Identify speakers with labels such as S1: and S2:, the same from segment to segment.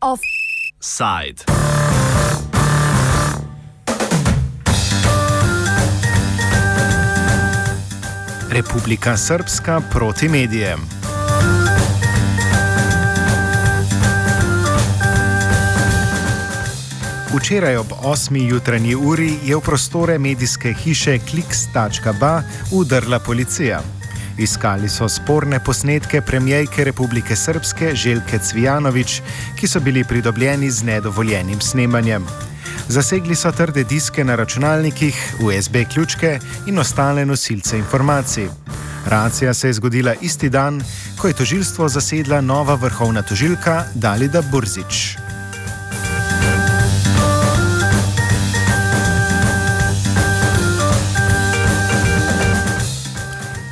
S1: Offside.
S2: Republika Srpska proti medijem. Včeraj ob 8. jutranji uri je v prostore medijske hiše Kliks.ba udrla policija. Iskali so sporne posnetke premijejke Republike Srpske Željke Cvijanovič, ki so bili pridobljeni z nedovoljenim snemanjem. Zasegli so trde diske na računalnikih, USB ključke in ostale nosilce informacij. Racija se je zgodila isti dan, ko je tožilstvo zasedla nova vrhovna tožilka Dalida Burzič.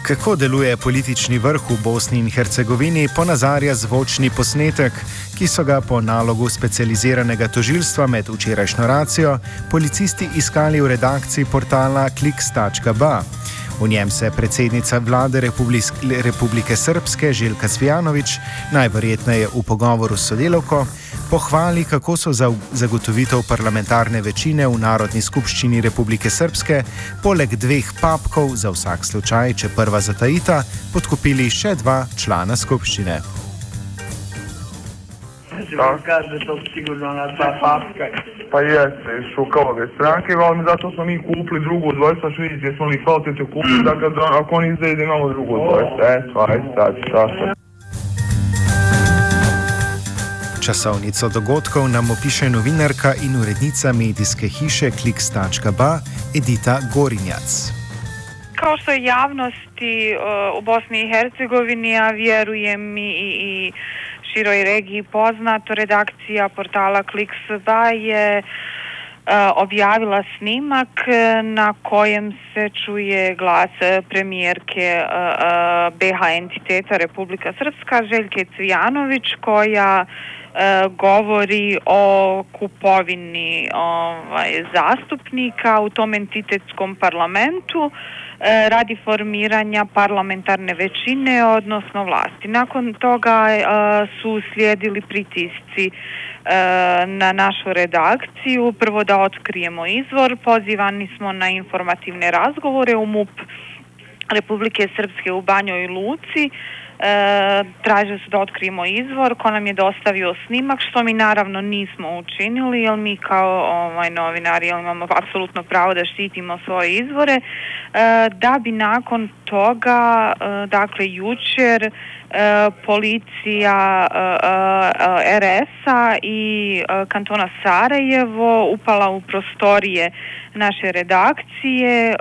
S2: Kako deluje politični vrh v Bosni in Hercegovini, ponazarja zvočni posnetek, ki so ga po nalogu specializiranega tožilstva med včerajšnjo racijo policisti iskali v redakciji portala kliks.ba. V njem se predsednica vlade Republike Srpske Željka Svjanovič, najverjetneje v pogovoru s sodelovko, pohvali, kako so za zagotovitev parlamentarne večine v Narodni skupščini Republike Srpske, poleg dveh papkov za vsak slučaj, če prva zatajita, podkupili še dva člana skupščine.
S3: Pa jeste, šukavove stranke, ali zato smo mi kupili drugu dvojstva, što vidite, jesmo li kvalitetno kupili, da kad, ako oni izvede, imamo drugu dvojstva. Eto, ajde, sad, sad, sad.
S2: Časovnico dogodkov nam opiše novinarka in urednica medijske hiše Kliks.ba Edita Gorinjac.
S4: Kao što je javnosti uh, u Bosni i Hercegovini, a vjerujem i, i široj regiji poznato, redakcija portala Kliks.ba je uh, E, objavila snimak e, na kojem se čuje glas e, premijerke BH entiteta Republika Srpska, Željke Cvijanović, koja govori o kupovini ovaj, zastupnika u tom entitetskom parlamentu. E, radi formiranja parlamentarne većine, odnosno vlasti. Nakon toga e, su slijedili pritisci e, na našu redakciju. Prvo da otkrijemo izvor, pozivani smo na informativne razgovore u MUP Republike Srpske u Banjoj Luci, e, tražili su da otkrijemo izvor ko nam je dostavio snimak što mi naravno nismo učinili jer mi kao ovaj, novinari imamo apsolutno pravo da štitimo svoje izvore e, da bi nakon toga e, dakle jučer e, policija e, e, RS-a i e, kantona Sarajevo upala u prostorije naše redakcije, e,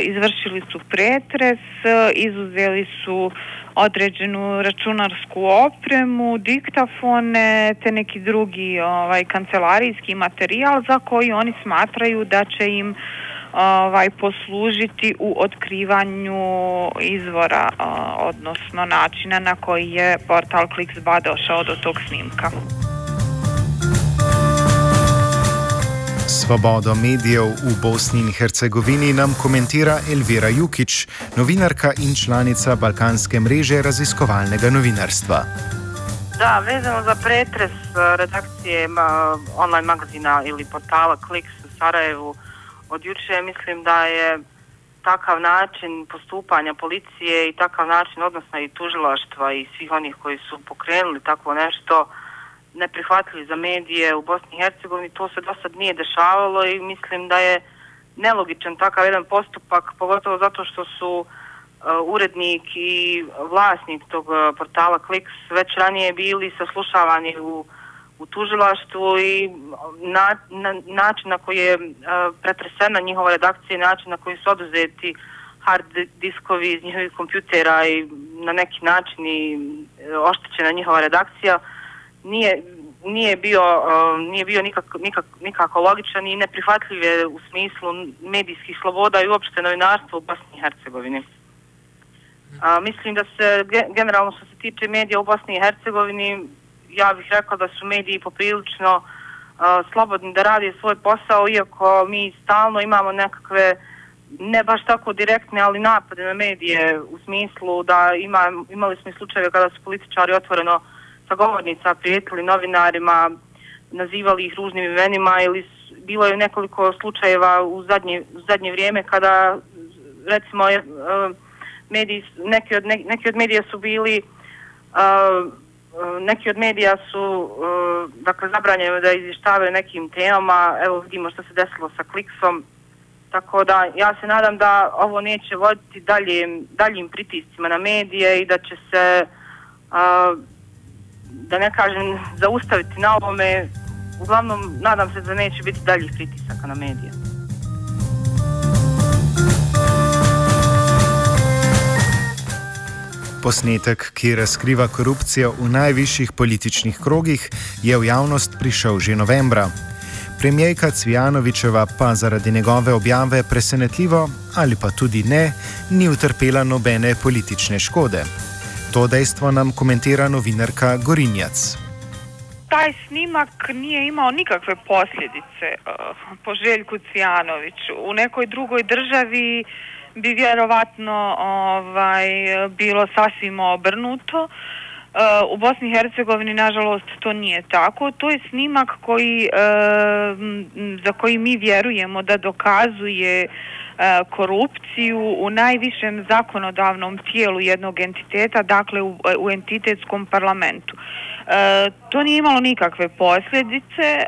S4: izvršili su pretres, e, izuzeli su određenu računarsku opremu, diktafone te neki drugi ovaj kancelarijski materijal za koji oni smatraju da će im ovaj poslužiti u otkrivanju izvora odnosno načina na koji je portal Kliksba došao do tog snimka.
S2: Svobodo medijev v Bosni in Hercegovini nam komentira Elvira Jukič, novinarka in članica Balkanske mreže raziskovalnega novinarstva.
S5: Da, vezano za pretres eh, redakcije online magazina ili portala Kliks u Sarajevu od juče, mislim da je takav način postupanja policije i takav način odnosno i tužilaštva i svih onih koji su pokrenuli takvo nešto neprihvatljivi za medije u Bosni i Hercegovini, to se do sad nije dešavalo i mislim da je nelogičan takav jedan postupak, pogotovo zato što su uh, urednik i vlasnik tog uh, portala Kliks već ranije bili saslušavani u, u tužilaštvu i na, na, način na koji je uh, pretresena njihova redakcija i način na koji su oduzeti hard diskovi iz njihovih kompjutera i na neki način i oštećena njihova redakcija, uh, nije nije bio uh, nije bio nikak, nikak, nikako logičan i neprihvatljiv je u smislu medijskih sloboda i uopšte novinarstva u Bosni i Hercegovini. A, mislim da se generalno što se tiče medija u Bosni i Hercegovini ja bih rekla da su mediji poprilično uh, slobodni da radi svoj posao, iako mi stalno imamo nekakve ne baš tako direktne, ali napade na medije u smislu da ima, imali smo i slučajeve kada su političari otvoreno uh, sagovornica prijetili novinarima, nazivali ih ružnim imenima ili bilo je nekoliko slučajeva u zadnje, u zadnje vrijeme kada recimo je, eh, mediji, neki, od, ne, neki od medija su bili uh, neki od medija su uh, dakle zabranjeni da izvještavaju nekim temama. Evo vidimo što se desilo sa kliksom tako da ja se nadam da ovo neće voditi daljim, daljim pritiscima na medije i da će se uh, da ne kažem zaustaviti na ovome uglavnom nadam se da neće biti daljih pritisaka na medije.
S2: Posnetek, ki razkriva korupcijo v najvišjih političnih krogih, je v javnost prišel že novembra. Premijejka Cvijanovičeva pa zaradi njegove objave presenetljivo ali pa tudi ne, ni utrpela nobene politične škode. To dejstvo nam komentira novinarka Gorinjac.
S4: taj snimak nije imao nikakve posljedice uh, po Željku Cijanoviću. U nekoj drugoj državi bi vjerovatno ovaj, bilo sasvim obrnuto. Uh, Uh, u Bosni i Hercegovini, nažalost, to nije tako. To je snimak koji, uh, za koji mi vjerujemo da dokazuje uh, korupciju u najvišem zakonodavnom tijelu jednog entiteta, dakle u, u entitetskom parlamentu. E, to nije imalo nikakve posljedice e,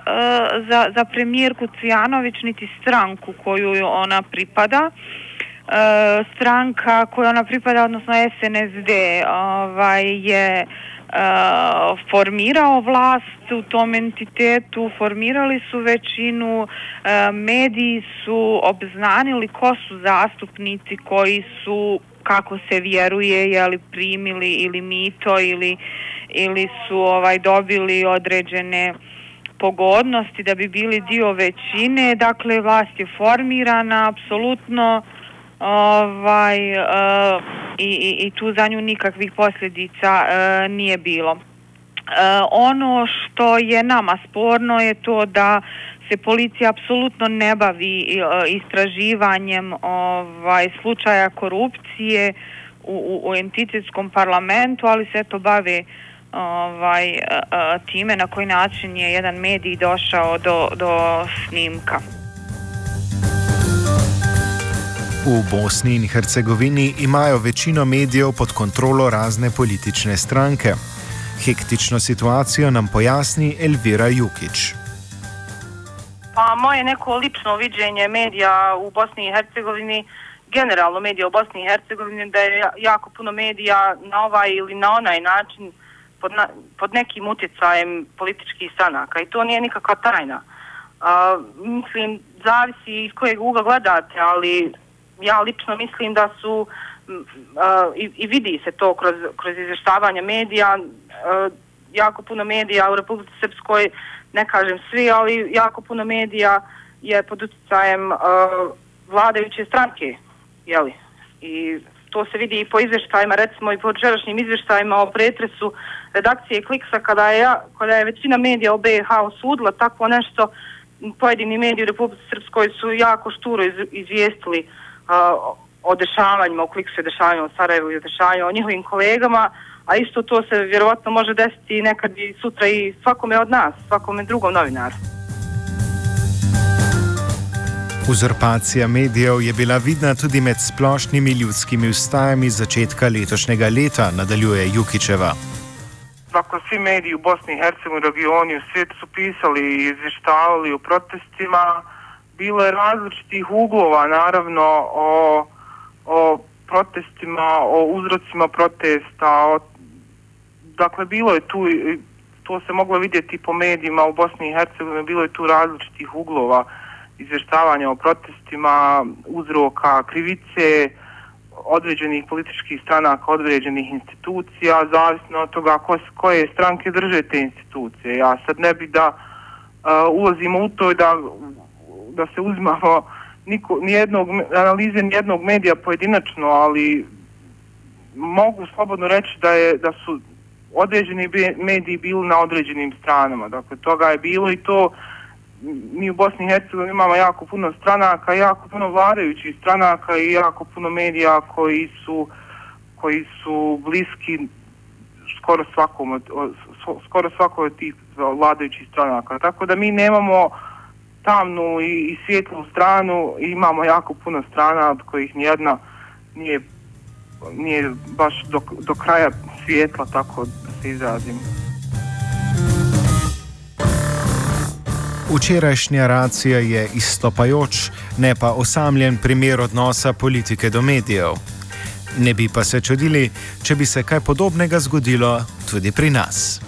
S4: za, za premijerku Cijanović niti stranku koju ona pripada. E, E, stranka koja ona pripada, odnosno SNSD, ovaj, je Uh, formirao vlast u tom entitetu, formirali su većinu, uh, mediji su obznanili ko su zastupnici koji su, kako se vjeruje, jeli primili ili mito ili ili su ovaj dobili određene pogodnosti da bi bili dio većine, dakle vlast je formirana apsolutno ovaj e, i, i, i tu za nju nikakvih posljedica e, nije bilo. E, ono što je nama sporno je to da se policija apsolutno ne bavi istraživanjem ovaj slučaja korupcije u, u, u entitetskom parlamentu, ali se to bave ovaj, time na koji način je jedan medij došao do, do snimka.
S2: V Bosni in Hercegovini imajo večino medijev pod kontrolo razne politične stranke. Hektično situacijo nam pojasni Elvira Jukič.
S5: Pa moje neko lično viđenje medija u Bosni i Hercegovini, generalno medija u Bosni i Hercegovini, da je jako puno medija na ovaj ili na onaj način pod, na, pod nekim utjecajem političkih stranaka i to nije nikakva tajna. A, mislim, zavisi iz kojeg uga gledate, ali ja lično mislim da su uh, i, i vidi se to kroz, kroz izvještavanje medija, uh, jako puno medija u Republike Srpskoj, ne kažem svi, ali jako puno medija je pod utjecajem uh, vladajuće stranke, jeli? I to se vidi i po izvještajima, recimo i po želašnjim izvještajima o pretresu redakcije Kliksa, kada je, kada je većina medija o BiH osudila takvo nešto, pojedini mediji u Republike Srpskoj su jako šturo izvijestili uh, o dešavanjima, o Kliksu i dešavanjima u Sarajevu i o dešavanjima o njihovim kolegama, a isto to se vjerovatno može desiti nekad i sutra i svakome od nas, svakome drugom novinaru.
S2: Uzurpacija medijev je bila vidna tudi med splošnimi ljudskimi ustajami začetka letošnjega leta, nadaljuje Jukičeva.
S3: Dakle, svi mediji u Bosni i Hercegovini, regioni, u svijetu su pisali i izvještavali o protestima. Bilo je različitih uglova, naravno, o, o protestima, o uzrocima protesta. O, dakle, bilo je tu, to se moglo vidjeti po medijima u Bosni i Hercegovini, bilo je tu različitih uglova izvještavanja o protestima, uzroka, krivice određenih političkih stranaka, određenih institucija, zavisno od toga ko, koje stranke drže te institucije. Ja sad ne bi da e, uh, ulazimo u to da, da se uzmamo niko, nijednog, analize nijednog medija pojedinačno, ali mogu slobodno reći da, je, da su određeni mediji bili na određenim stranama. Dakle, toga je bilo i to
S5: mi u Bosni i Hercegovini imamo jako puno stranaka, jako puno vladajućih stranaka i jako puno medija koji su koji su bliski skoro svakom od, skoro svakoj od tih vladajućih stranaka. Tako da mi nemamo tamnu i, i svijetlu stranu i imamo jako puno strana od kojih nijedna nije, nije baš do, do kraja svijetla, tako da se izrazim.
S2: Včerajšnja racija je izstopajoč, ne pa osamljen primer odnosa politike do medijev. Ne bi pa se čudili, če bi se kaj podobnega zgodilo tudi pri nas.